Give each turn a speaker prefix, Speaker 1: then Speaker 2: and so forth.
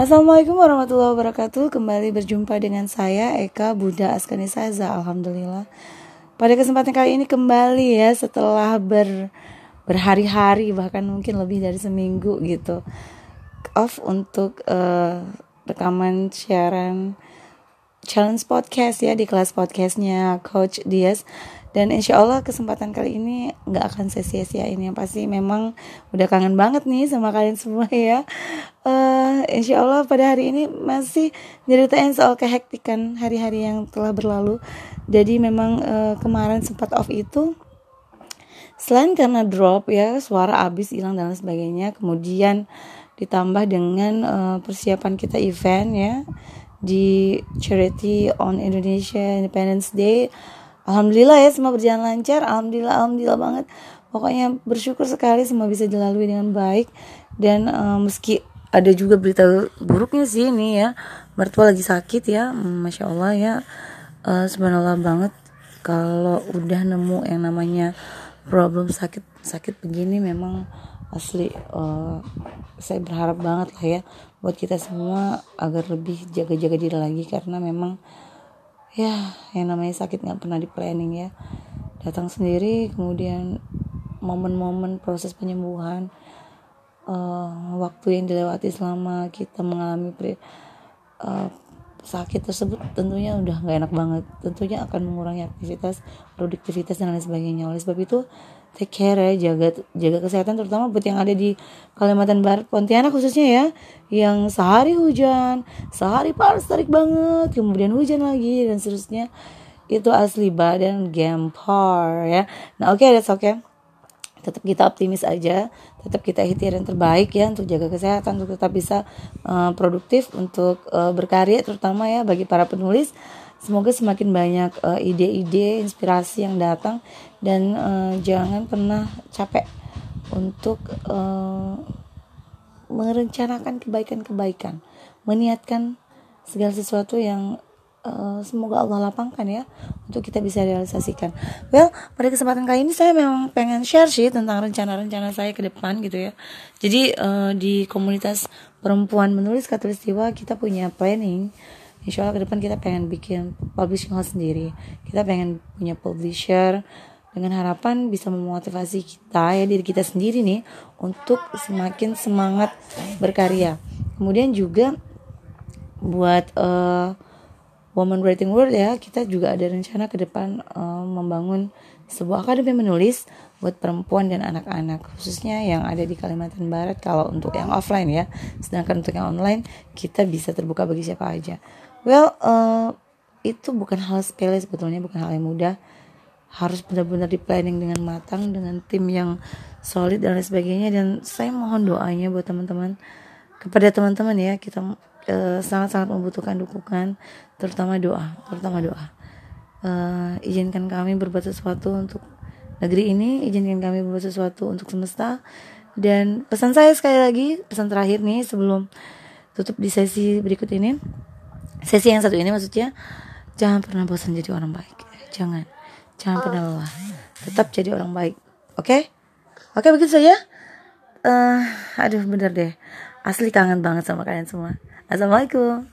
Speaker 1: Assalamualaikum warahmatullahi wabarakatuh. Kembali berjumpa dengan saya Eka Bunda Askani Saza Alhamdulillah. Pada kesempatan kali ini kembali ya Setelah ber, berhari-hari Bahkan mungkin lebih dari seminggu gitu Off untuk uh, rekaman siaran challenge podcast ya Di kelas podcastnya Coach Dias dan insya Allah kesempatan kali ini nggak akan saya sia-siain yang pasti memang udah kangen banget nih sama kalian semua ya. Uh, insya Allah pada hari ini masih nyeritain soal kehektikan hari-hari yang telah berlalu. Jadi memang uh, kemarin sempat off itu. Selain karena drop ya suara habis hilang dan sebagainya kemudian ditambah dengan uh, persiapan kita event ya di charity on Indonesia Independence Day Alhamdulillah ya semua berjalan lancar. Alhamdulillah Alhamdulillah banget. Pokoknya bersyukur sekali semua bisa dilalui dengan baik. Dan uh, meski ada juga berita buruknya sih ini ya. Mertua lagi sakit ya Masya Allah ya. Uh, Subhanallah banget. Kalau udah nemu yang namanya problem sakit sakit begini memang asli uh, saya berharap banget lah ya buat kita semua agar lebih jaga-jaga diri lagi. Karena memang ya yang namanya sakit nggak pernah di planning ya. Datang sendiri kemudian momen-momen proses penyembuhan uh, waktu yang dilewati selama kita mengalami pre, uh, sakit tersebut tentunya udah nggak enak banget. Tentunya akan mengurangi aktivitas produktivitas dan lain sebagainya. Oleh sebab itu take care ya jaga jaga kesehatan terutama buat yang ada di Kalimantan Barat Pontianak khususnya ya yang sehari hujan sehari panas tarik banget kemudian hujan lagi dan seterusnya. Itu asli badan gempar ya. Nah oke okay, that's okay tetap kita optimis aja tetap kita ikhtiar yang terbaik ya untuk jaga kesehatan untuk tetap bisa uh, produktif untuk uh, berkarya terutama ya bagi para penulis. Semoga semakin banyak eh, ide-ide, uh, inspirasi yang datang dan uh, jangan pernah capek untuk uh, merencanakan kebaikan-kebaikan, meniatkan segala sesuatu yang uh, semoga Allah lapangkan ya untuk kita bisa realisasikan. Well, pada kesempatan kali ini saya memang pengen share sih tentang rencana-rencana saya ke depan gitu ya. Jadi uh, di komunitas perempuan menulis katulistiwa kita punya planning insya Allah ke depan kita pengen bikin publishing house sendiri kita pengen punya publisher dengan harapan bisa memotivasi kita ya diri kita sendiri nih untuk semakin semangat berkarya kemudian juga buat uh, Woman Writing World ya kita juga ada rencana ke depan uh, membangun sebuah akademi menulis buat perempuan dan anak-anak khususnya yang ada di Kalimantan Barat. Kalau untuk yang offline ya sedangkan untuk yang online kita bisa terbuka bagi siapa aja. Well uh, itu bukan hal sepele sebetulnya bukan hal yang mudah. Harus benar-benar di planning dengan matang dengan tim yang solid dan lain sebagainya. Dan saya mohon doanya buat teman-teman. Kepada teman-teman ya kita sangat sangat-sangat membutuhkan dukungan terutama doa terutama doa. Uh, izinkan kami berbuat sesuatu untuk negeri ini izinkan kami berbuat sesuatu untuk semesta. Dan pesan saya sekali lagi pesan terakhir nih sebelum tutup di sesi berikut ini. Sesi yang satu ini maksudnya jangan pernah bosan jadi orang baik. Jangan jangan pernah lelah. Tetap jadi orang baik oke? Okay? oke okay, begitu saja. Uh, aduh bener deh. Asli kangen banget sama kalian semua assalamualaikum